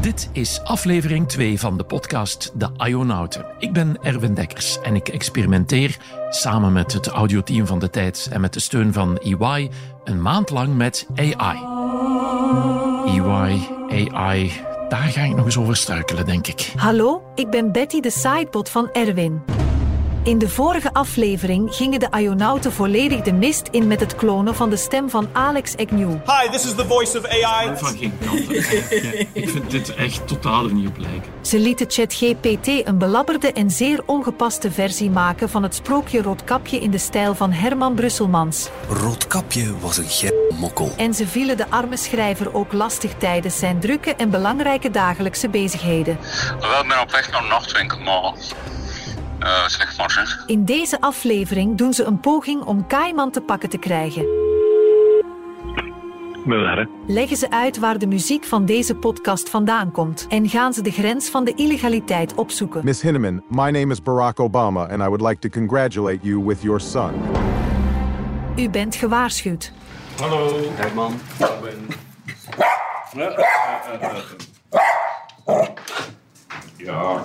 Dit is aflevering 2 van de podcast De Ionauten. Ik ben Erwin Dekkers en ik experimenteer samen met het audioteam van de tijd en met de steun van EY een maand lang met AI. EY, AI, daar ga ik nog eens over struikelen, denk ik. Hallo, ik ben Betty, de sidebot van Erwin. In de vorige aflevering gingen de Ionauten volledig de mist in met het klonen van de stem van Alex Agnew. Hi, this is the voice of AI. Van geen kant. ik vind dit echt totaal er niet op lijken. Ze lieten ChatGPT een belabberde en zeer ongepaste versie maken van het sprookje Roodkapje in de stijl van Herman Brusselmans. Roodkapje was een gek mokkel. En ze vielen de arme schrijver ook lastig tijdens zijn drukke en belangrijke dagelijkse bezigheden. Wel, ik ben op weg naar maar... eh zeg. In deze aflevering doen ze een poging om Kaiman te pakken te krijgen. Leggen ze uit waar de muziek van deze podcast vandaan komt en gaan ze de grens van de illegaliteit opzoeken. Miss Hinneman, my name is Barack Obama, and I would like to congratulate you with your son. U bent gewaarschuwd. Hallo, Herman. Ik ben... Ja.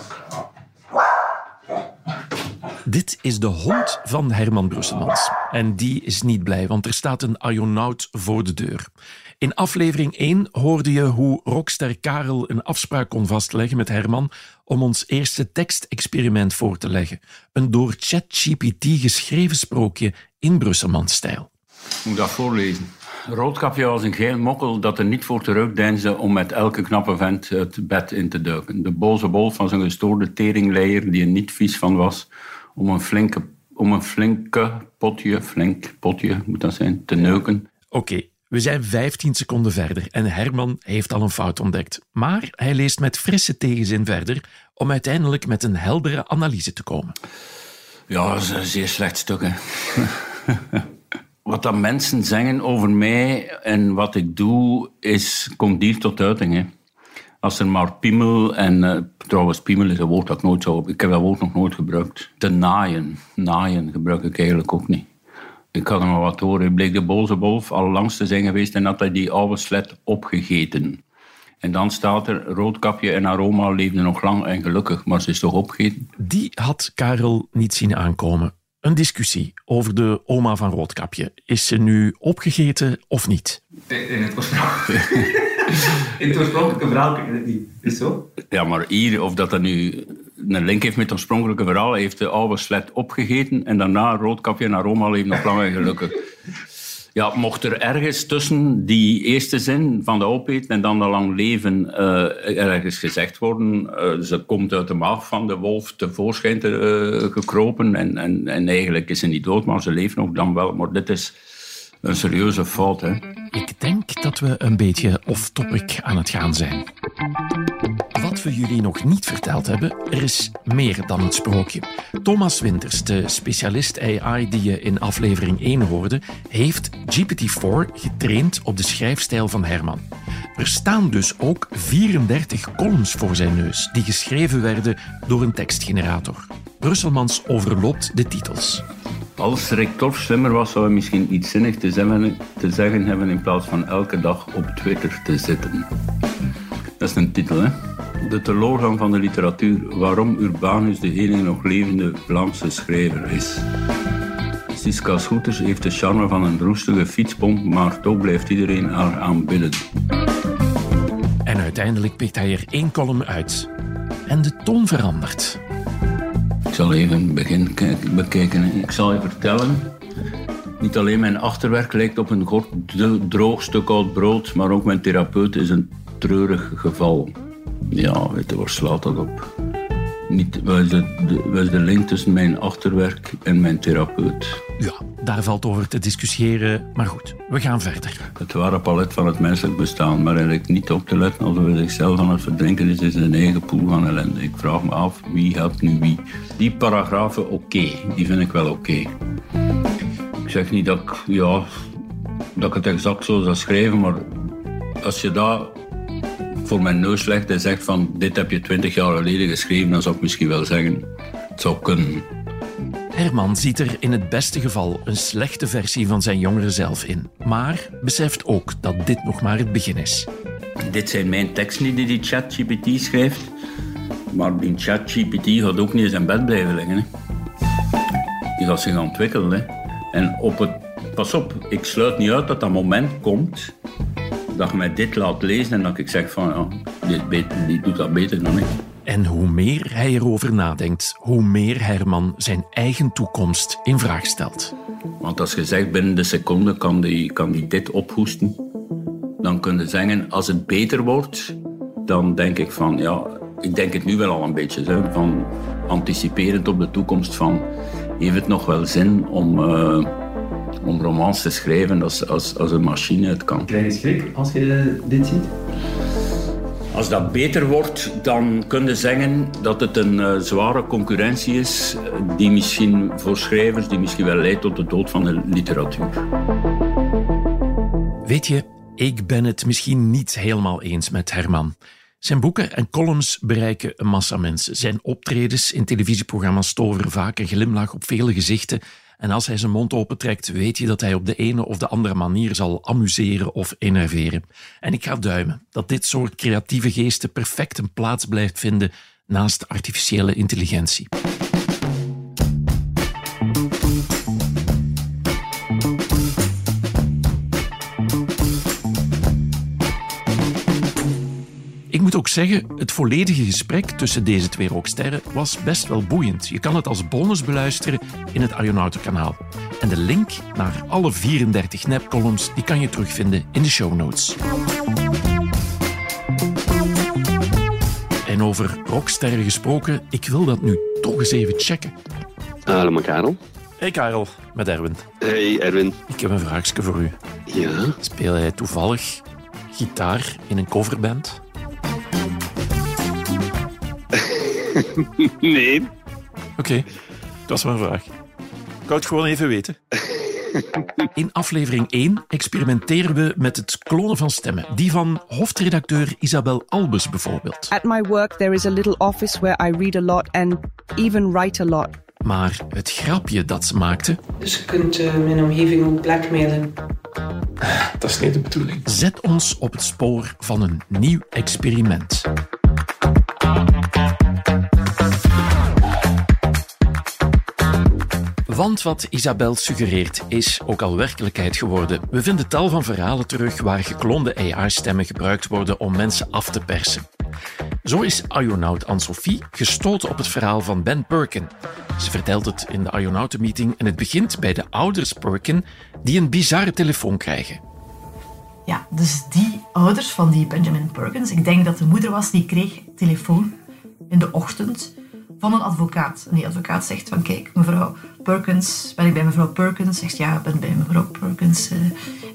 Dit is de hond van Herman Brusselmans. En die is niet blij, want er staat een Ionaut voor de deur. In aflevering 1 hoorde je hoe rockster Karel een afspraak kon vastleggen met Herman om ons eerste tekstexperiment voor te leggen. Een door ChatGPT geschreven sprookje in Brusselmans-stijl. Moet ik dat voorlezen? Roodkapje was een geel mokkel dat er niet voor terugdeinsde om met elke knappe vent het bed in te duiken. De boze wolf van zijn gestoorde teringleier die er niet vies van was om een flinke, om een flinke potje, flink potje moet dat zijn, te neuken. Oké, we zijn 15 seconden verder en Herman heeft al een fout ontdekt. Maar hij leest met frisse tegenzin verder om uiteindelijk met een heldere analyse te komen. Ja, dat is een zeer slecht stuk. Hè. wat dat mensen zeggen over mij en wat ik doe, is, komt hier tot uiting. Hè. Als er maar piemel, en eh, trouwens piemel is een woord dat ik nooit zou... Ik heb dat woord nog nooit gebruikt. Te naaien. Naaien gebruik ik eigenlijk ook niet. Ik had er maar wat horen. Bleek de boze wolf al langs te zijn geweest en had hij die oude slet opgegeten. En dan staat er, Roodkapje en Aroma leefden nog lang en gelukkig, maar ze is toch opgegeten? Die had Karel niet zien aankomen. Een discussie over de oma van Roodkapje. Is ze nu opgegeten of niet? In het oorspronkelijke, in het oorspronkelijke verhaal. Is zo? Ja, maar hier, of dat dat nu een link heeft met het oorspronkelijke verhaal, heeft de oude slet opgegeten en daarna Roodkapje en Aroma leven nog lang en gelukkig. Ja, mocht er ergens tussen die eerste zin van de opeten en dan de lang leven eh, ergens gezegd worden, eh, ze komt uit de maag van de wolf tevoorschijn te, eh, gekropen en, en, en eigenlijk is ze niet dood, maar ze leeft nog dan wel. Maar dit is een serieuze fout, hè. Ik denk dat we een beetje off-topic aan het gaan zijn. Wat we jullie nog niet verteld hebben, er is meer dan het sprookje. Thomas Winters, de specialist AI die je in aflevering 1 hoorde, heeft GPT-4 getraind op de schrijfstijl van Herman. Er staan dus ook 34 columns voor zijn neus, die geschreven werden door een tekstgenerator. Brusselmans overloopt de titels. Als Rick Torf slimmer was, zou hij misschien iets zinnig te zeggen, te zeggen hebben in plaats van elke dag op Twitter te zitten. Dat is een titel, hè? De teleurgang van de literatuur. Waarom Urbanus de enige nog levende Vlaamse schrijver is. Siska Scooters heeft de charme van een roestige fietspomp, maar toch blijft iedereen haar aanbidden. En uiteindelijk pikt hij er één column uit. En de toon verandert. Ik zal even het begin kijk- bekijken. Ik zal je vertellen. Niet alleen mijn achterwerk lijkt op een droog stuk oud brood, maar ook mijn therapeut is een treurig geval. Ja, weet je, waar slaat dat op? Niet, wat, is de, de, is link tussen mijn achterwerk en mijn therapeut? Ja, daar valt over te discussiëren, maar goed, we gaan verder. Het ware palet van het menselijk bestaan, maar eigenlijk niet op te letten alsof hij zichzelf aan het verdrinken is in zijn eigen poel van ellende. Ik vraag me af, wie helpt nu wie? Die paragrafen, oké, die vind ik wel oké. Ik zeg niet dat ik, ja, dat ik het exact zo zou schrijven, maar als je dat voor mijn neus legt en zegt van dit heb je twintig jaar geleden geschreven, dan zou ik misschien wel zeggen, het zou kunnen. Herman ziet er in het beste geval een slechte versie van zijn jongere zelf in, maar beseft ook dat dit nog maar het begin is. Dit zijn mijn teksten die die ChatGPT schrijft. Maar die ChatGPT gaat ook niet in zijn bed blijven liggen. Hè. Die gaat zich ontwikkelen. Hè. En op het, pas op, ik sluit niet uit dat dat moment komt dat je mij dit laat lezen en dat ik zeg van ja, beter, die doet dat beter dan ik. En hoe meer hij erover nadenkt, hoe meer Herman zijn eigen toekomst in vraag stelt. Want als je zegt binnen de seconde kan die, kan die dit ophoesten, dan kun je zeggen als het beter wordt, dan denk ik van ja, ik denk het nu wel al een beetje, hè, van anticiperend op de toekomst van heeft het nog wel zin om, eh, om romans te schrijven als, als, als een machine het kan. Krijg je schrik als je dit ziet? Als dat beter wordt, dan kun je zeggen dat het een eh, zware concurrentie is, eh, die misschien voor schrijvers, die misschien wel leidt tot de dood van de literatuur. Weet je, ik ben het misschien niet helemaal eens met Herman. Zijn boeken en columns bereiken een massa mensen. Zijn optredens in televisieprogramma's toveren vaak een glimlach op vele gezichten. En als hij zijn mond opentrekt, weet je dat hij op de ene of de andere manier zal amuseren of enerveren. En ik ga duimen dat dit soort creatieve geesten perfect een plaats blijft vinden naast artificiële intelligentie. Ik moet ook zeggen, het volledige gesprek tussen deze twee rocksterren was best wel boeiend. Je kan het als bonus beluisteren in het Arjonautenkanaal. En de link naar alle 34 nepcolumns die kan je terugvinden in de show notes. En over rocksterren gesproken, ik wil dat nu toch eens even checken. Hallo, mijn Karel. Hey Karel, met Erwin. Hey, Erwin. Ik heb een vraagje voor u. Ja? Speel jij toevallig gitaar in een coverband? nee. Oké, dat was mijn vraag. Ik wou het gewoon even weten. In aflevering 1 experimenteren we met het klonen van stemmen. Die van hoofdredacteur Isabel Albus bijvoorbeeld. At my work, there is a little office where I read a lot and even write a lot. Maar het grapje dat ze maakte... Dus je kunt uh, mijn omgeving ook blackmailen. Dat is niet de bedoeling. Zet ons op het spoor van een nieuw experiment. Want wat Isabel suggereert is ook al werkelijkheid geworden. We vinden tal van verhalen terug waar geklonde AI-stemmen gebruikt worden om mensen af te persen. Zo is Ionaut Anne-Sophie gestoten op het verhaal van Ben Perkin. Ze vertelt het in de Ionautenmeeting en het begint bij de ouders Perkin die een bizarre telefoon krijgen. Ja, dus die ouders van die Benjamin Perkins, ik denk dat de moeder was, die kreeg telefoon in de ochtend van een advocaat. En die advocaat zegt van, kijk, mevrouw Perkins, ben ik bij mevrouw Perkins? Zegt, ja, ik ben bij mevrouw Perkins. Uh,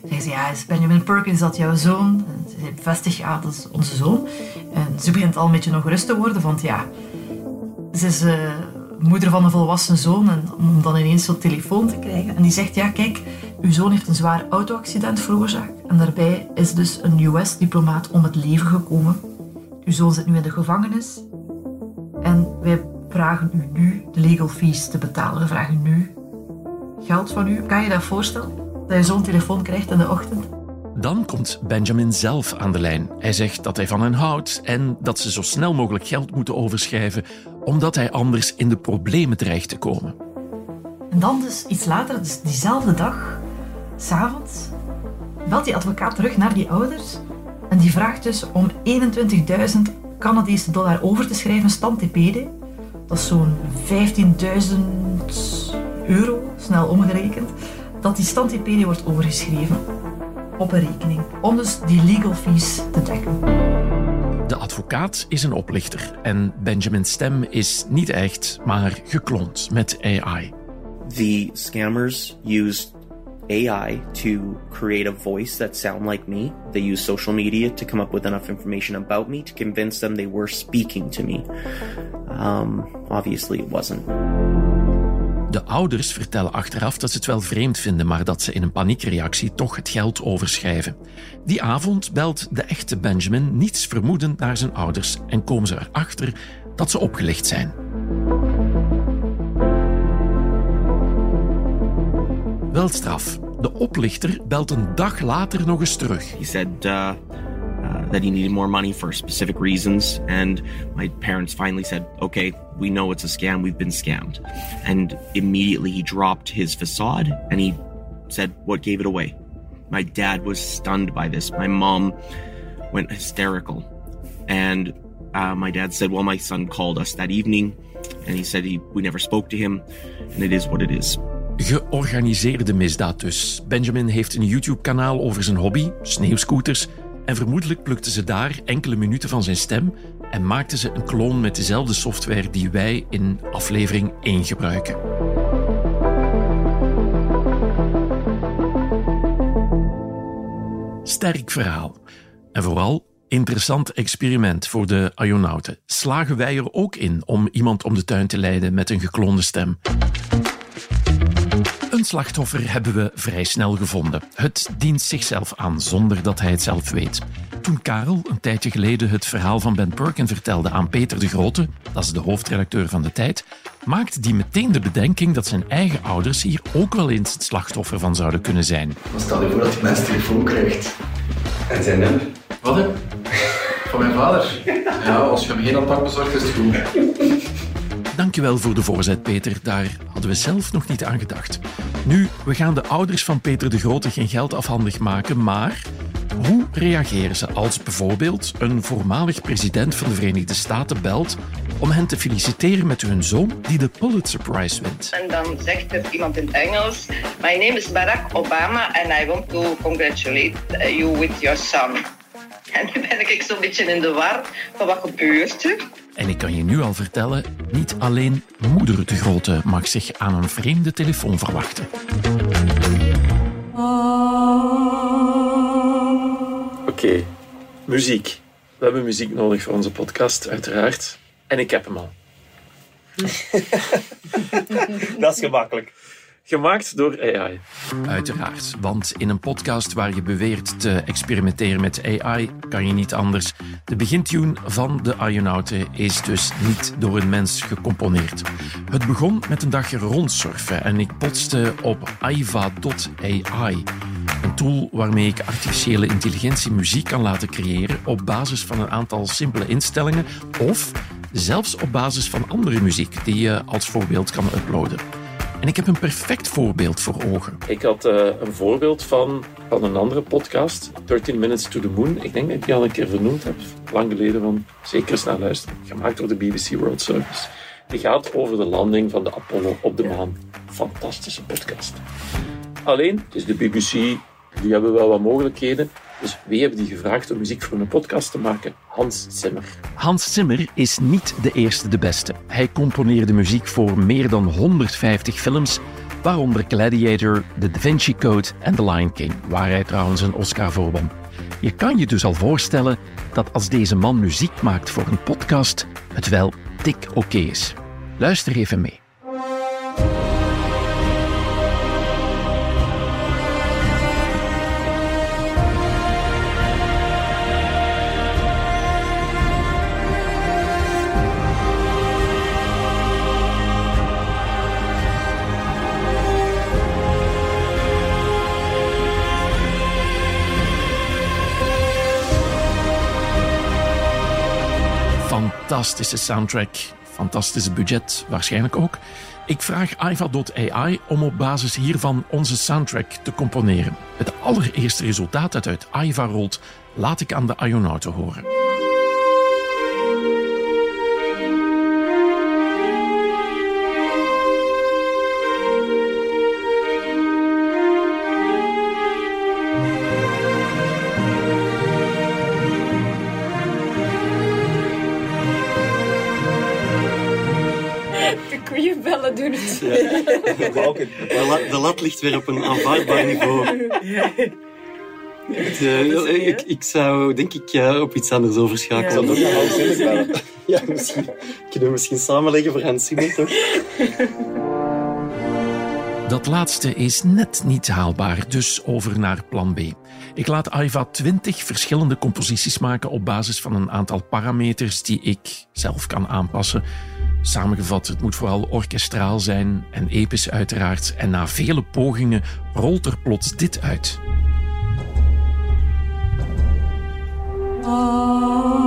zegt ze, ja, is Benjamin Perkins dat jouw zoon? Ze bevestigt, ja, dat is onze zoon. En ze begint al een beetje nog rust te worden, want ja, ze is uh, moeder van een volwassen zoon en om dan ineens zo'n telefoon te krijgen. En die zegt, ja, kijk, uw zoon heeft een zwaar auto-accident veroorzaakt. En daarbij is dus een US-diplomaat om het leven gekomen. Uw zoon zit nu in de gevangenis. En wij vragen u nu de legal fees te betalen. We vragen nu geld van u. Kan je dat voorstellen? Dat je zo'n telefoon krijgt in de ochtend? Dan komt Benjamin zelf aan de lijn. Hij zegt dat hij van hen houdt en dat ze zo snel mogelijk geld moeten overschrijven, omdat hij anders in de problemen dreigt te komen. En dan dus iets later, dus diezelfde dag, s'avonds, belt die advocaat terug naar die ouders en die vraagt dus om 21.000 Canadese dollar over te schrijven, stand TPD. Dat is zo'n 15.000 euro, snel omgerekend, dat die stand TPD wordt overgeschreven op een rekening, om dus die legal fees te dekken. De advocaat is een oplichter en Benjamin's stem is niet echt, maar gekloond met AI. The scammers used AI to create a voice that sound like me. They used social media to come up with enough information about me to convince them they were speaking to me. Um, obviously, it wasn't. De ouders vertellen achteraf dat ze het wel vreemd vinden, maar dat ze in een paniekreactie toch het geld overschrijven. Die avond belt de echte Benjamin niets vermoedend naar zijn ouders en komen ze erachter dat ze opgelicht zijn. Straf. De oplichter belt een dag later nog eens terug. He said uh, uh, that he needed more money for specific reasons, and my parents finally said, "Okay, we know it's a scam. We've been scammed." And immediately he dropped his facade and he said, "What gave it away?" My dad was stunned by this. My mom went hysterical, and uh, my dad said, "Well, my son called us that evening, and he said he we never spoke to him, and it is what it is." Georganiseerde misdaad dus. Benjamin heeft een YouTube-kanaal over zijn hobby, sneeuwscooters. En vermoedelijk plukte ze daar enkele minuten van zijn stem en maakte ze een kloon met dezelfde software die wij in aflevering 1 gebruiken. Sterk verhaal. En vooral interessant experiment voor de Ionauten. Slagen wij er ook in om iemand om de tuin te leiden met een gekloonde stem? Een slachtoffer hebben we vrij snel gevonden. Het dient zichzelf aan zonder dat hij het zelf weet. Toen Karel een tijdje geleden het verhaal van Ben Perkin vertelde aan Peter de Grote, dat is de hoofdredacteur van de tijd, maakte die meteen de bedenking dat zijn eigen ouders hier ook wel eens het slachtoffer van zouden kunnen zijn. Stel je voor dat je mensen telefoon krijgt. En zijn nummer. Wat? Van mijn vader. Ja, als je hem geen aanpak bezorgt, is het goed. Dankjewel voor de voorzet, Peter. Daar hadden we zelf nog niet aan gedacht. Nu, we gaan de ouders van Peter de Grote geen geld afhandig maken, maar hoe reageren ze als bijvoorbeeld een voormalig president van de Verenigde Staten belt om hen te feliciteren met hun zoon die de Pulitzer Prize wint? En dan zegt er iemand in Engels: My name is Barack Obama and I want to congratulate you with your son. En nu ben ik zo'n beetje in de war van wat gebeurt er. En ik kan je nu al vertellen, niet alleen moeder de Grote mag zich aan een vreemde telefoon verwachten. Oké, muziek. We hebben muziek nodig voor onze podcast, uiteraard. En ik heb hem al. Dat is gemakkelijk. Gemaakt door AI. Uiteraard, want in een podcast waar je beweert te experimenteren met AI kan je niet anders. De begintune van de Ionauten is dus niet door een mens gecomponeerd. Het begon met een dagje rondsurfen en ik potste op aiva.ai. Een tool waarmee ik artificiële intelligentie muziek kan laten creëren op basis van een aantal simpele instellingen of zelfs op basis van andere muziek die je als voorbeeld kan uploaden. En ik heb een perfect voorbeeld voor ogen. Ik had uh, een voorbeeld van, van een andere podcast, 13 Minutes to the Moon. Ik denk dat ik die al een keer vernoemd heb, lang geleden, van zeker eens naar luisteren. Gemaakt door de BBC World Service. Die gaat over de landing van de Apollo op de maan. Fantastische podcast. Alleen, het is de BBC, die hebben wel wat mogelijkheden. Dus wie hebben die gevraagd om muziek voor een podcast te maken? Hans Zimmer. Hans Zimmer is niet de eerste de beste. Hij componeerde muziek voor meer dan 150 films, waaronder Gladiator, The Da Vinci Code en The Lion King, waar hij trouwens een Oscar voor won. Je kan je dus al voorstellen dat als deze man muziek maakt voor een podcast, het wel dik oké is. Luister even mee. Fantastische soundtrack, fantastische budget waarschijnlijk ook. Ik vraag Aiva.ai om op basis hiervan onze soundtrack te componeren. Het allereerste resultaat dat uit Aiva rolt, laat ik aan de Ionauten horen. De, lat, de lat ligt weer op een aanvaardbaar niveau. Het, uh, ik, ik, zou denk ik uh, op iets anders overschakelen. Ja. Misschien. Kunnen we misschien samenleggen voor Hans Zimmer, toch? Dat laatste is net niet haalbaar, dus over naar plan B. Ik laat Aiva 20 verschillende composities maken op basis van een aantal parameters die ik zelf kan aanpassen. Samengevat, het moet vooral orkestraal zijn en episch uiteraard. En na vele pogingen rolt er plots dit uit. In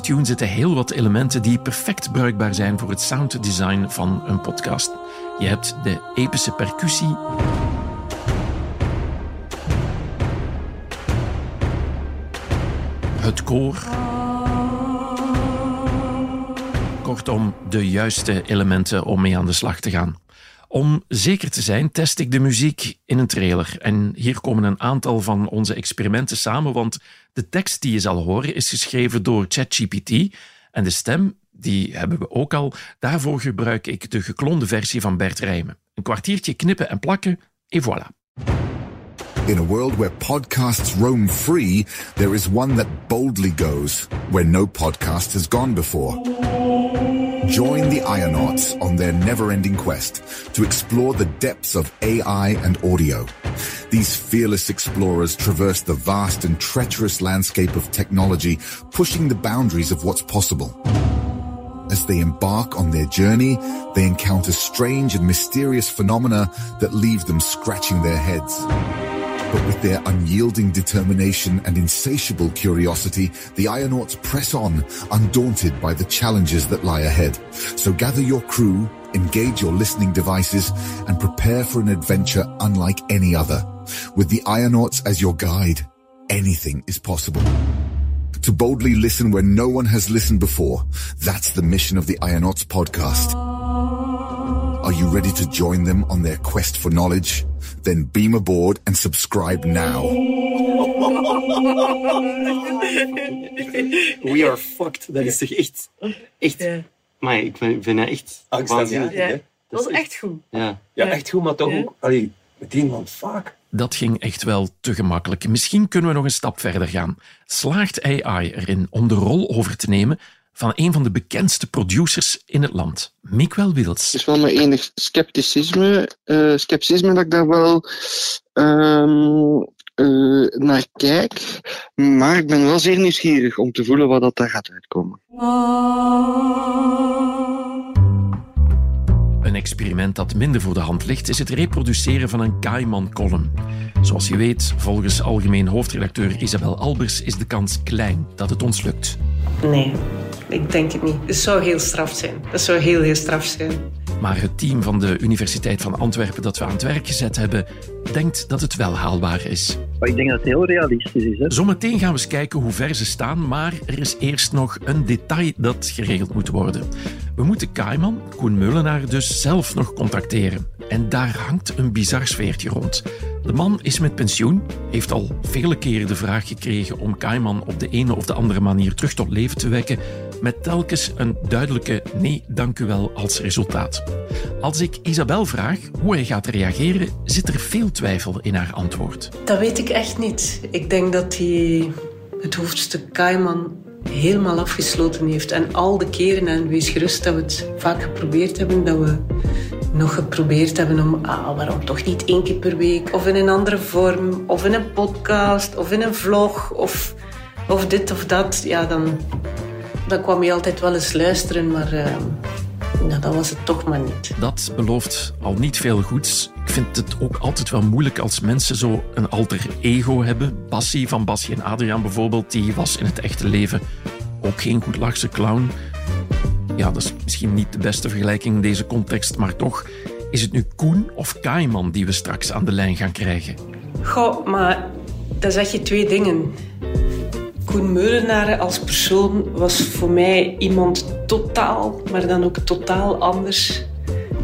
deze tune zitten heel wat elementen die perfect bruikbaar zijn voor het sounddesign van een podcast. Je hebt de epische percussie. Het koor. Kortom, de juiste elementen om mee aan de slag te gaan. Om zeker te zijn, test ik de muziek in een trailer. En hier komen een aantal van onze experimenten samen, want de tekst die je zal horen is geschreven door ChatGPT. En de stem, die hebben we ook al. Daarvoor gebruik ik de geklonde versie van Bert Rijmen. Een kwartiertje knippen en plakken, et voilà. In a world where podcasts roam free, there is one that boldly goes where no podcast has gone before. Join the Ionauts on their never-ending quest to explore the depths of AI and audio. These fearless explorers traverse the vast and treacherous landscape of technology, pushing the boundaries of what's possible. As they embark on their journey, they encounter strange and mysterious phenomena that leave them scratching their heads. But with their unyielding determination and insatiable curiosity, the Ionauts press on, undaunted by the challenges that lie ahead. So gather your crew, engage your listening devices, and prepare for an adventure unlike any other. With the Ionauts as your guide, anything is possible. To boldly listen where no one has listened before, that's the mission of the Ionauts podcast. Are you ready to join them on their quest for knowledge? Then beam aboard and subscribe now. We are fucked. Dat is toch echt... Echt... Maar ik vind, dat echt waanzinnig. Ja, hè. dat was echt goed. Ja. Ja, echt goed, maar toch ook... Allee, meteen van fuck. Dat ging echt wel te gemakkelijk. Misschien kunnen we nog een stap verder gaan. Slaagt AI erin om de rol over te nemen van een van de bekendste producers in het land, Miguel Wils? Het is wel met enig scepticisme, eh scepticisme dat ik daar wel ehm, eh, naar kijk. Maar ik ben wel zeer nieuwsgierig om te voelen wat dat daar gaat uitkomen. Een experiment dat minder voor de hand ligt is het reproduceren van een Kaiman-column. Zoals je weet, volgens algemeen hoofdredacteur Isabel Albers is de kans klein dat het ons lukt. Nee, ik denk het niet. Het zou heel straf zijn. Dat zou heel, heel straf zijn. Maar het team van de Universiteit van Antwerpen dat we aan het werk gezet hebben, denkt dat het wel haalbaar is. Maar ik denk dat het heel realistisch is. Hè? Zometeen gaan we eens kijken hoe ver ze staan, maar er is eerst nog een detail dat geregeld moet worden. We moeten Kaiman, Koen Meulenaar, dus zelf nog contacteren. En daar hangt een bizar sfeertje rond. De man is met pensioen, heeft al vele keren de vraag gekregen om Kaiman op de ene of de andere manier terug tot leven te wekken, met telkens een duidelijke nee, dank u wel als resultaat. Als ik Isabel vraag hoe hij gaat reageren, zit er veel twijfel in haar antwoord. Dat weet ik echt niet. Ik denk dat hij het hoofdstuk Kaiman helemaal afgesloten heeft. En al de keren, en wees gerust dat we het vaak geprobeerd hebben, dat we nog geprobeerd hebben om, ah, waarom toch niet één keer per week, of in een andere vorm, of in een podcast, of in een vlog, of, of dit of dat. Ja, dan, dan kwam je altijd wel eens luisteren, maar uh, nou, dat was het toch maar niet. Dat belooft al niet veel goeds. Ik vind het ook altijd wel moeilijk als mensen zo een alter ego hebben. Bassie van Bassie en Adriaan bijvoorbeeld, die was in het echte leven ook geen goedlachse clown. Ja, dat is misschien niet de beste vergelijking in deze context, maar toch is het nu Koen of Kaiman die we straks aan de lijn gaan krijgen. Goh, maar dan zeg je twee dingen. Koen Meulenaar als persoon was voor mij iemand totaal, maar dan ook totaal anders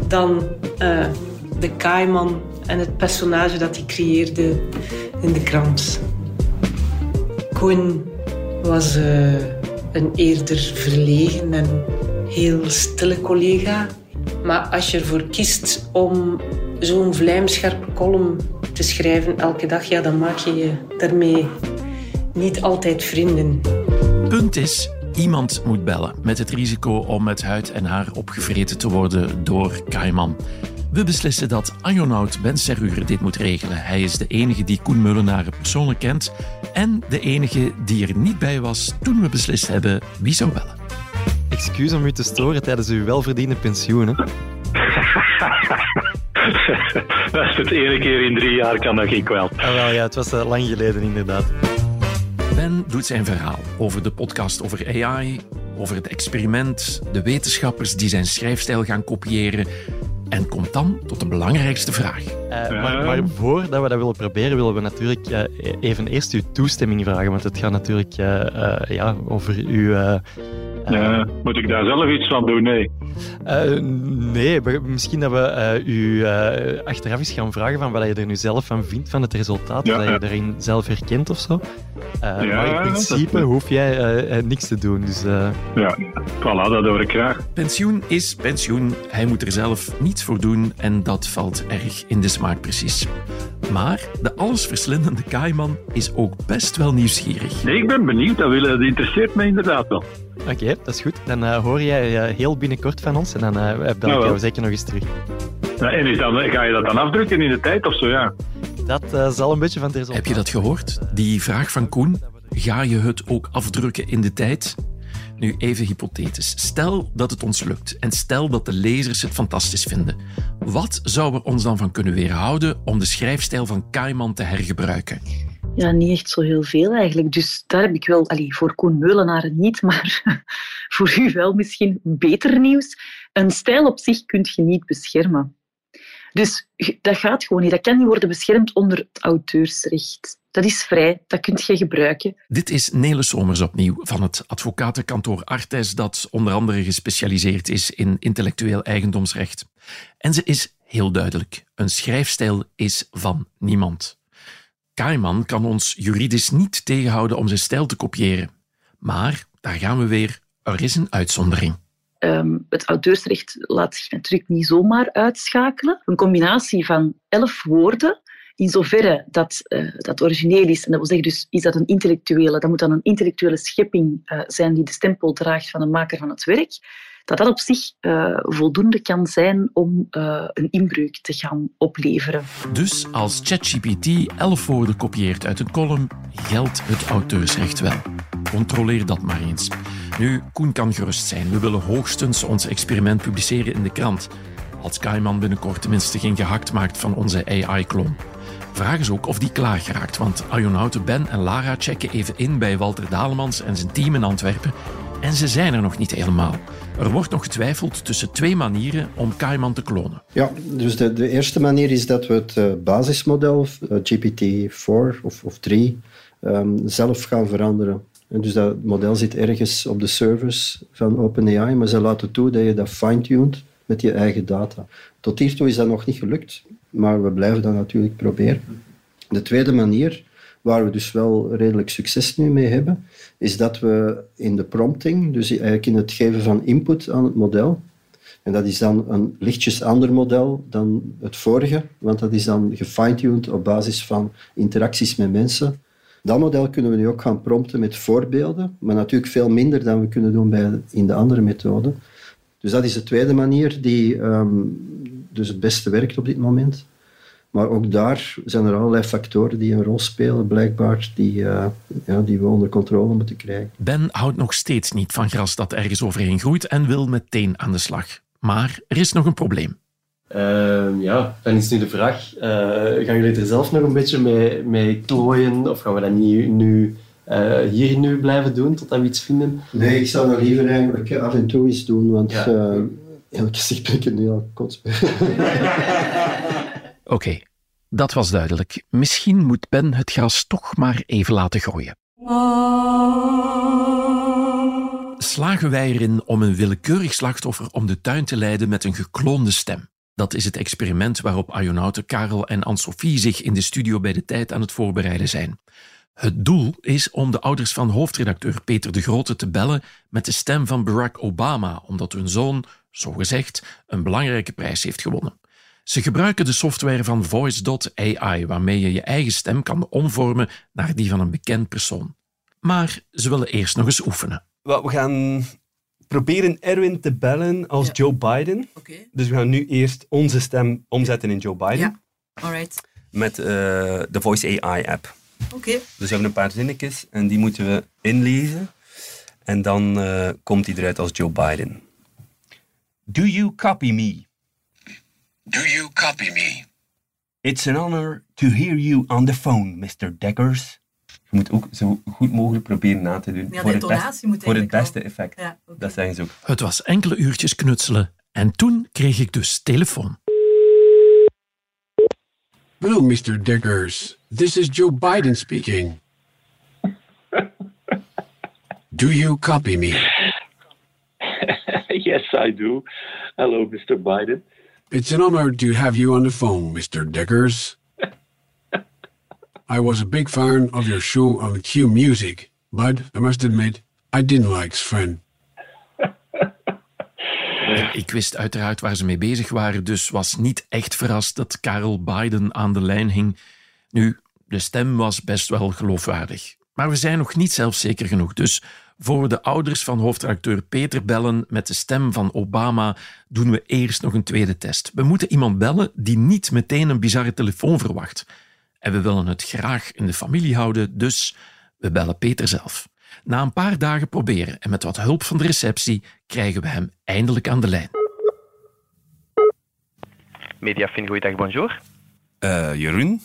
dan uh, de Kaiman en het personage dat hij creëerde in de krant. Koen was uh, een eerder verlegen en heel stille collega. Maar als je ervoor kiest om zo'n vlijmscherpe column te schrijven elke dag, ja, dan maak je je daarmee niet altijd vrienden. Punt is, iemand moet bellen met het risico om met huid en haar opgevreten te worden door Kaiman. We beslissen dat Ionaut Ben Serruger dit moet regelen. Hij is de enige die Koen Mullenaren persoonlijk kent en de enige die er niet bij was toen we beslist hebben wie zou bellen. Excuus om u te storen tijdens uw welverdiende pensioen. Hè? dat is het ene keer in drie jaar, kan dat geen kwel. Ah, wel, ja, het was uh, lang geleden inderdaad. Ben doet zijn verhaal over de podcast over AI, over het experiment, de wetenschappers die zijn schrijfstijl gaan kopiëren en komt dan tot de belangrijkste vraag. Uh, maar, maar, voordat we dat willen proberen, willen we natuurlijk uh, even eerst uw toestemming vragen. Want het gaat natuurlijk uh, ja, over uw ja, moet ik daar zelf iets van doen? Nee. Uh, nee, misschien dat we uh, u uh, achteraf eens gaan vragen van wat je er nu zelf van vindt van het resultaat. Ja, dat je erin zelf herkent of zo. Ja, maar in principe hoef jij niks te doen. Dus, Ja, voilà, dat hoor ik graag. Pensioen is pensioen. Hij moet er zelf niets voor doen en dat valt erg in de smaak precies. Maar de allesverslindende Kaiman is ook best wel nieuwsgierig. Nee, ik ben benieuwd. Dat, dat interesseert me inderdaad wel. Oké, dat is goed. Dan uh, hoor jij uh, heel binnenkort van ons en dan uh, bel ik nou, jou zeker nog eens terug. Ja, en is dan, ga je dat dan afdrukken in de tijd of zo, ja? Dat zal een beetje van het resultaat. Heb je dat gehoord? Die vraag van Koen. Ga je het ook afdrukken in de tijd? Nu even hypothetisch. Stel dat het ons lukt en stel dat de lezers het fantastisch vinden. Wat zou er ons dan van kunnen weerhouden om de schrijfstijl van Kaiman te hergebruiken? Ja, niet echt zo heel veel eigenlijk. Dus daar heb ik wel, allee, voor Koen Meulenaren niet, maar voor u wel misschien beter nieuws. Een stijl op zich kun je niet beschermen. Dus dat gaat gewoon niet. Dat kan niet worden beschermd onder het auteursrecht. Dat is vrij, dat kunt je gebruiken. Dit is Nele Somers opnieuw van het advocatenkantoor Artes, dat onder andere gespecialiseerd is in intellectueel eigendomsrecht. En ze is heel duidelijk. Een schrijfstijl is van niemand. Kaiman kan ons juridisch niet tegenhouden om zijn stijl te kopiëren. Maar, daar gaan we weer, er is een uitzondering. Um, het auteursrecht laat zich natuurlijk niet zomaar uitschakelen. Een combinatie van elf woorden, in zoverre dat uh, dat origineel is, en dat wil zeggen dus is dat een intellectuele, dat moet dan een intellectuele schepping uh, zijn die de stempel draagt van de maker van het werk, dat dat op zich uh, voldoende kan zijn om een inbreuk te gaan opleveren. Dus als ChatGPT elf woorden kopieert uit een column, geldt het auteursrecht wel. Controleer dat maar eens. Nu, Koen kan gerust zijn. We willen hoogstens ons experiment publiceren in de krant. Als Kaiman binnenkort tenminste geen gehakt maakt van onze AI-klon. Vraag eens ook of die klaar geraakt, want Ionauten Ben en Lara checken even in bij Walter Dalemans en zijn team in Antwerpen. En ze zijn er nog niet helemaal. Er wordt nog getwijfeld tussen twee manieren om Kaiman te klonen. Ja, dus de, eerste manier is dat we het uh, basismodel, uh, GPT-4 of, of 3, um, zelf gaan veranderen. En dus dat model zit ergens op de servers van OpenAI, maar ze laten toe dat je dat fine-tuned met je eigen data. Tot hiertoe is dat nog niet gelukt, maar we blijven dat natuurlijk proberen. De tweede manier, waar we dus wel redelijk succes nu mee hebben, is dat we in de prompting, dus eigenlijk in het geven van input aan het model, en dat is dan een lichtjes ander model dan het vorige, want dat is dan gefine-tuned op basis van interacties met mensen. Dat model kunnen we nu ook gaan prompten met voorbeelden, maar natuurlijk veel minder dan we kunnen doen bij, in de andere methode. Dus dat is de tweede manier die um, dus het beste werkt op dit moment. Maar ook daar zijn er allerlei factoren die een rol spelen, blijkbaar, die, uh, ja, die we onder controle moeten krijgen. Ben houdt nog steeds niet van gras dat ergens overheen groeit en wil meteen aan de slag. Maar er is nog een probleem. Uh, ja, dan is nu de vraag, uh, gaan jullie er zelf nog een beetje mee, mee klooien of gaan we dat niet nu uh, hier nu blijven doen totdat we iets vinden? Nee, ik zou dat liever eigenlijk af en toe eens doen, want ja. uh, gezegd ben ik er nu al kots Oké, okay, dat was duidelijk. Misschien moet Ben het gras toch maar even laten groeien. Slagen wij erin om een willekeurig slachtoffer om de tuin te leiden met een gekloonde stem? Dat is het experiment waarop Ionauten Karel en Anne-Sophie zich in de studio bij de tijd aan het voorbereiden zijn. Het doel is om de ouders van hoofdredacteur Peter de Grote te bellen met de stem van Barack Obama, omdat hun zoon, zogezegd, een belangrijke prijs heeft gewonnen. Ze gebruiken de software van Voice.ai, waarmee je je eigen stem kan omvormen naar die van een bekend persoon. Maar ze willen eerst nog eens oefenen. We gaan proberen Erwin te bellen als Joe Biden. Dus we gaan nu eerst onze stem omzetten in Joe Biden. Ja, alright. Met eh, de Voice AI app. Oké. Dus we hebben een paar zinnetjes en die moeten we inlezen. En dan eh, komt hij eruit als Joe Biden. Do you copy me? Do you copy me? It's an honor to hear you on the phone, Mr. Deggers. Je moet ook zo goed mogelijk proberen na te doen. Ja, de voor het, intonatie best- moet voor het beste effect. Ja. Dat zeggen ze ook. Het was enkele uurtjes knutselen en toen kreeg ik dus telefoon. Hello, Mr. Diggers. This is Joe Biden speaking. Do you copy me? yes, I do. Hello, Mr. Biden. It's an honor to have you on the phone, Mr. Diggers. I was a big fan of your show on Q Music, but I must admit, I didn't like Sven. Ik wist uiteraard waar ze mee bezig waren, dus was niet echt verrast dat Karel Biden aan de lijn hing. Nu, de stem was best wel geloofwaardig. Maar we zijn nog niet zelfzeker genoeg, dus voor we de ouders van hoofdredacteur Peter bellen met de stem van Obama, doen we eerst nog een tweede test. We moeten iemand bellen die niet meteen een bizarre telefoon verwacht. En we willen het graag in de familie houden, dus we bellen Peter zelf. Na een paar dagen proberen en met wat hulp van de receptie krijgen we hem eindelijk aan de lijn. Mediafin, goeiedag, bonjour. Eh, Jeroen,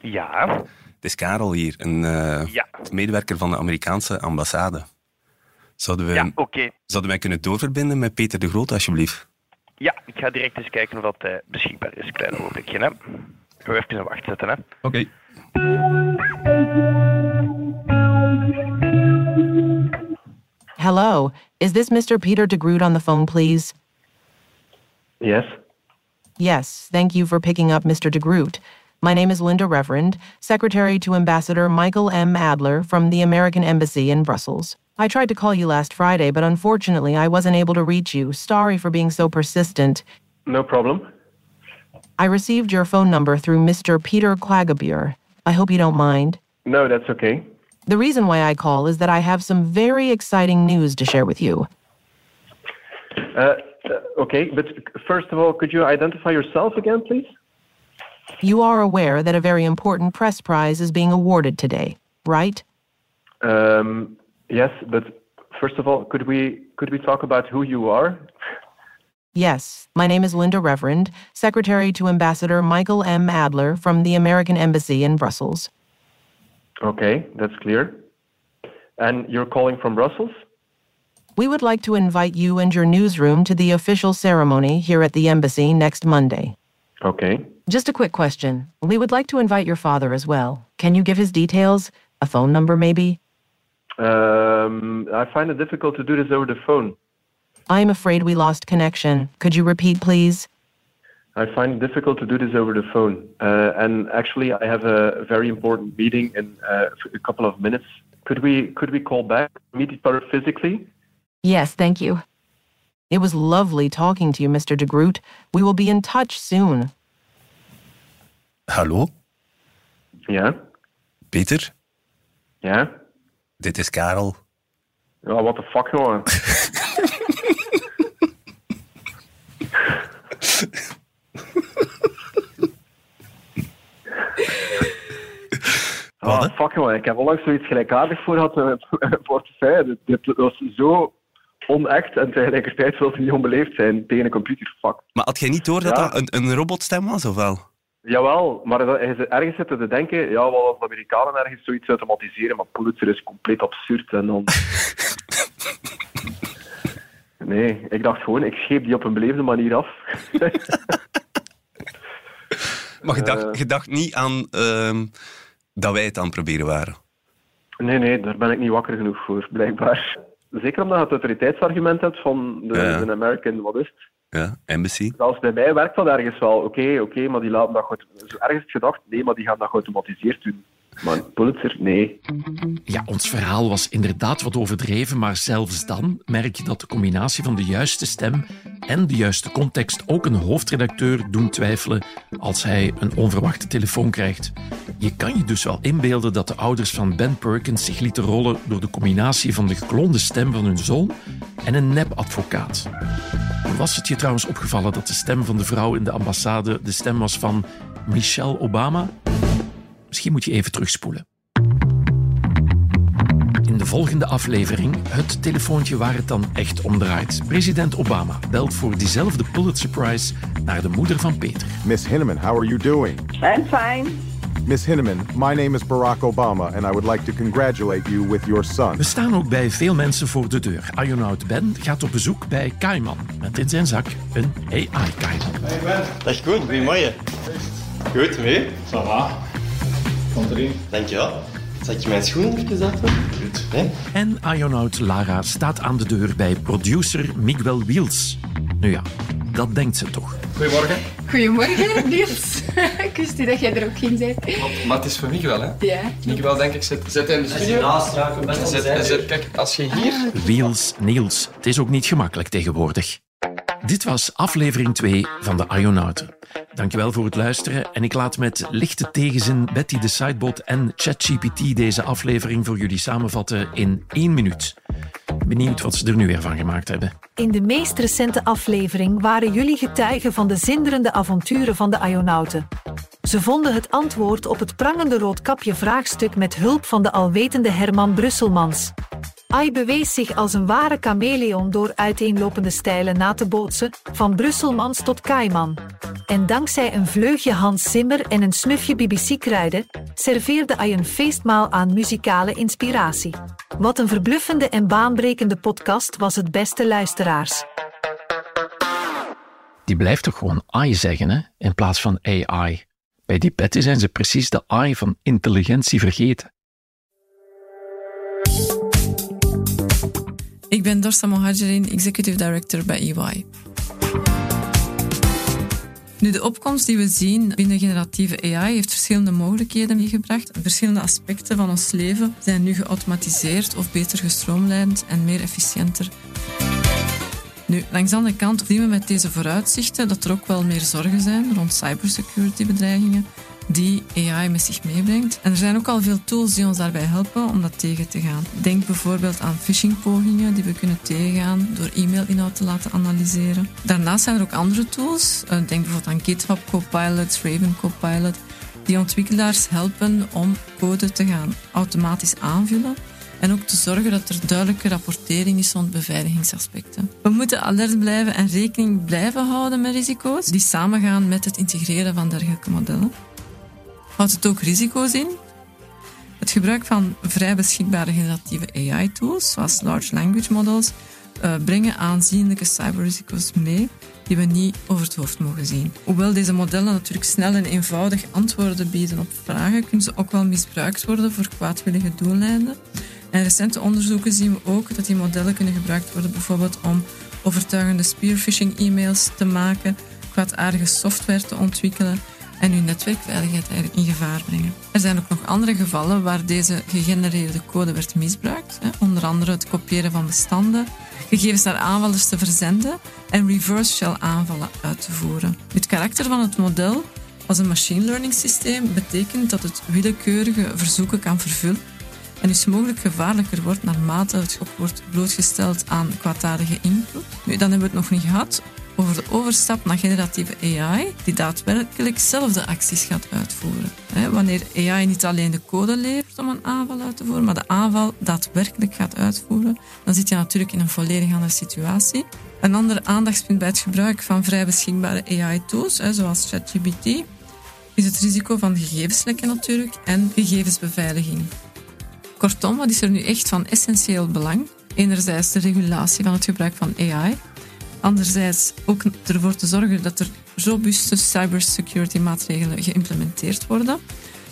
Ja, het is Karel hier, een eh, Ja. medewerker van de Amerikaanse ambassade. Zouden, we, ja oké. zouden wij kunnen doorverbinden met Peter de Groot, alsjeblieft? Ja, ik ga direct eens kijken of dat eh, beschikbaar is. Klein ogenblikje, hè. Ik ga even een wacht zetten, hè. Oké. Hello, is this Mr. Peter de Groot on the phone, please? Yes. Yes, thank you for picking up Mr. de Groot. My name is Linda Reverend, Secretary to Ambassador Michael M. Adler from the American Embassy in Brussels. I tried to call you last Friday, but unfortunately I wasn't able to reach you. Sorry for being so persistent. No problem. I received your phone number through Mr. Peter Klagebier. I hope you don't mind. No, that's okay. The reason why I call is that I have some very exciting news to share with you. Uh, uh, okay, but first of all, could you identify yourself again, please? You are aware that a very important press prize is being awarded today, right? Um, yes, but first of all, could we could we talk about who you are? Yes, my name is Linda Reverend, Secretary to Ambassador Michael M. Adler from the American Embassy in Brussels. Okay, that's clear. And you're calling from Brussels? We would like to invite you and your newsroom to the official ceremony here at the embassy next Monday. Okay. Just a quick question. We would like to invite your father as well. Can you give his details? A phone number, maybe? Um, I find it difficult to do this over the phone. I am afraid we lost connection. Could you repeat, please? I find it difficult to do this over the phone. Uh, and actually, I have a very important meeting in uh, a couple of minutes. Could we could we call back, meet each other physically? Yes, thank you. It was lovely talking to you, Mr. de Groot. We will be in touch soon. Hallo? Ja? Peter? Ja? Dit is Karel. Ja, what the fuck, jongen? Ah, fuck jongen, ik heb onlangs zoiets gelijkaardigs voor gehad met mijn portefeuille. Dit was zo onecht en tegelijkertijd wil het niet onbeleefd zijn tegen een computer. Fuck. Maar had jij niet door dat Ja. dat een, een robotstem was, of wel? Jawel, maar ergens zitten te denken, ja, wel als de Amerikanen ergens zoiets automatiseren, maar Pulitzer is compleet absurd. En dan... nee, ik dacht gewoon, ik scheep die op een beleefde manier af. Maar je dacht, Eh. je dacht niet aan ehm, dat wij het aan het proberen waren. Nee, nee, daar ben ik niet wakker genoeg voor, blijkbaar. Zeker omdat je het autoriteitsargument hebt van de, Ja. de American, wat is het? Ja, embassy. Zelfs bij mij werkt dat ergens wel. Oké, oké, maar die laten dat goed. Ergens gedacht, nee, maar die gaan dat geautomatiseerd doen. Maar Pulitzer, nee. Ja, ons verhaal was inderdaad wat overdreven, maar zelfs dan merk je dat de combinatie van de juiste stem en de juiste context ook een hoofdredacteur doen twijfelen als hij een onverwachte telefoon krijgt. Je kan je dus wel inbeelden dat de ouders van Ben Perkins zich lieten rollen door de combinatie van de gekloonde stem van hun zoon en een nep-advocaat. Was het je trouwens opgevallen dat de stem van de vrouw in de ambassade de stem was van Michelle Obama? Misschien moet je even terugspoelen. In de volgende aflevering het telefoontje waar het dan echt om draait. President Obama belt voor diezelfde Pulitzer Prize naar de moeder van Peter. Miss Hinneman, how are you doing? I'm fine. Miss Hinneman, my name is Barack Obama and I would like to congratulate you with your son. We staan ook bij veel mensen voor de deur. Ionaut Ben gaat op bezoek bij Kaiman met in zijn zak een AI-Kaiman. Hey Ben. Dag Koen, goedemorgen. Goed, mee? Ça va. Komt erin. Dankjewel. Zal ik je mijn schoenen even zetten? Goed. Nee? En Ionaut Lara staat aan de deur bij producer Miguel Wiels. Nu ja, dat denkt ze toch. Goedemorgen. Goedemorgen, Niels. ik wist niet dat jij er ook ging zijn. Maar het is voor Miguel, hè? Ja. Miguel, denk ik, zit, zit in de Als je studio. naast Kijk, als je hier... Wiels, Niels, het is ook niet gemakkelijk tegenwoordig. Dit was aflevering 2 van de Ionauten. Dankjewel voor het luisteren en ik laat met lichte tegenzin Betty de Sidebot en ChatGPT deze aflevering voor jullie samenvatten in één minuut. Benieuwd wat ze er nu weer van gemaakt hebben. In de meest recente aflevering waren jullie getuigen van de zinderende avonturen van de Ionauten. Ze vonden het antwoord op het prangende roodkapje vraagstuk met hulp van de alwetende Herman Brusselmans. Ai bewees zich als een ware chameleon door uiteenlopende stijlen na te bootsen, van Brusselmans tot Kaiman. En dankzij een vleugje Hans Zimmer en een snufje BBC-kruiden, serveerde Ai een feestmaal aan muzikale inspiratie. Wat een verbluffende en baanbrekende podcast was het beste luisteraars. Die blijft toch gewoon AI zeggen, hè? in plaats van AI. Bij die Betty zijn ze precies de AI van intelligentie vergeten. Ben Dorsa Mohajerin, Executive Director bij EY. Nu, de opkomst die we zien binnen generatieve AI heeft verschillende mogelijkheden meegebracht. Verschillende aspecten van ons leven zijn nu geautomatiseerd of beter gestroomlijnd en meer efficiënter. Nu, langs de andere kant zien we met deze vooruitzichten dat er ook wel meer zorgen zijn rond cybersecurity bedreigingen die AI met zich meebrengt. En er zijn ook al veel tools die ons daarbij helpen om dat tegen te gaan. Denk bijvoorbeeld aan phishingpogingen die we kunnen tegengaan door e-mailinhoud te laten analyseren. Daarnaast zijn er ook andere tools. Eh, Denk bijvoorbeeld aan GitHub Copilot, Raven Copilot, die ontwikkelaars helpen om code te gaan automatisch aanvullen en ook te zorgen dat er duidelijke rapportering is rond beveiligingsaspecten. We moeten alert blijven en rekening blijven houden met risico's die samengaan met het integreren van dergelijke modellen. Houdt het ook risico's in? Het gebruik van vrij beschikbare generatieve AI-tools, zoals large language models, eh, brengen aanzienlijke cyberrisico's mee die we niet over het hoofd mogen zien. Hoewel deze modellen natuurlijk snel en eenvoudig antwoorden bieden op vragen, kunnen ze ook wel misbruikt worden voor kwaadwillige doeleinden. En recente onderzoeken zien we ook dat die modellen kunnen gebruikt worden bijvoorbeeld om overtuigende spearphishing-e-mails te maken, kwaadaardige software te ontwikkelen en uw netwerkveiligheid eigenlijk in gevaar brengen. Er zijn ook nog andere gevallen waar deze gegenereerde code werd misbruikt. Hè. Onder andere het kopiëren van bestanden, gegevens naar aanvallers te verzenden en reverse shell aanvallen uit te voeren. Het karakter van het model als een machine learning systeem betekent dat het willekeurige verzoeken kan vervullen en dus mogelijk gevaarlijker wordt naarmate het ook wordt blootgesteld aan kwaadaardige input. Nu, dan hebben we het nog niet gehad over de overstap naar generatieve AI, die daadwerkelijk zelf de acties gaat uitvoeren. Wanneer AI niet alleen de code levert om een aanval uit te voeren, maar de aanval daadwerkelijk gaat uitvoeren, dan zit je natuurlijk in een volledig andere situatie. Een ander aandachtspunt bij het gebruik van vrij beschikbare AI-tools, zoals ChatGPT, is het risico van gegevenslekken natuurlijk en gegevensbeveiliging. Kortom, wat is er nu echt van essentieel belang? Enerzijds de regulatie van het gebruik van AI, anderzijds ook ervoor te zorgen dat er robuuste cybersecurity maatregelen geïmplementeerd worden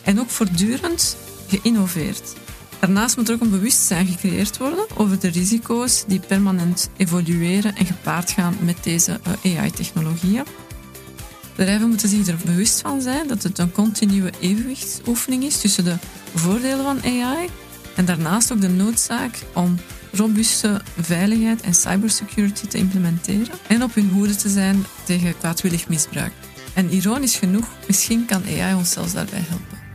en ook voortdurend geïnnoveerd. Daarnaast moet er ook een bewustzijn gecreëerd worden over de risico's die permanent evolueren en gepaard gaan met deze AI-technologieën. Bedrijven moeten zich er bewust van zijn dat het een continue evenwichtsoefening is tussen de voordelen van AI en daarnaast ook de noodzaak om robuuste veiligheid en cybersecurity te implementeren en op hun hoede te zijn tegen kwaadwillig misbruik. En ironisch genoeg, misschien kan AI ons zelfs daarbij helpen.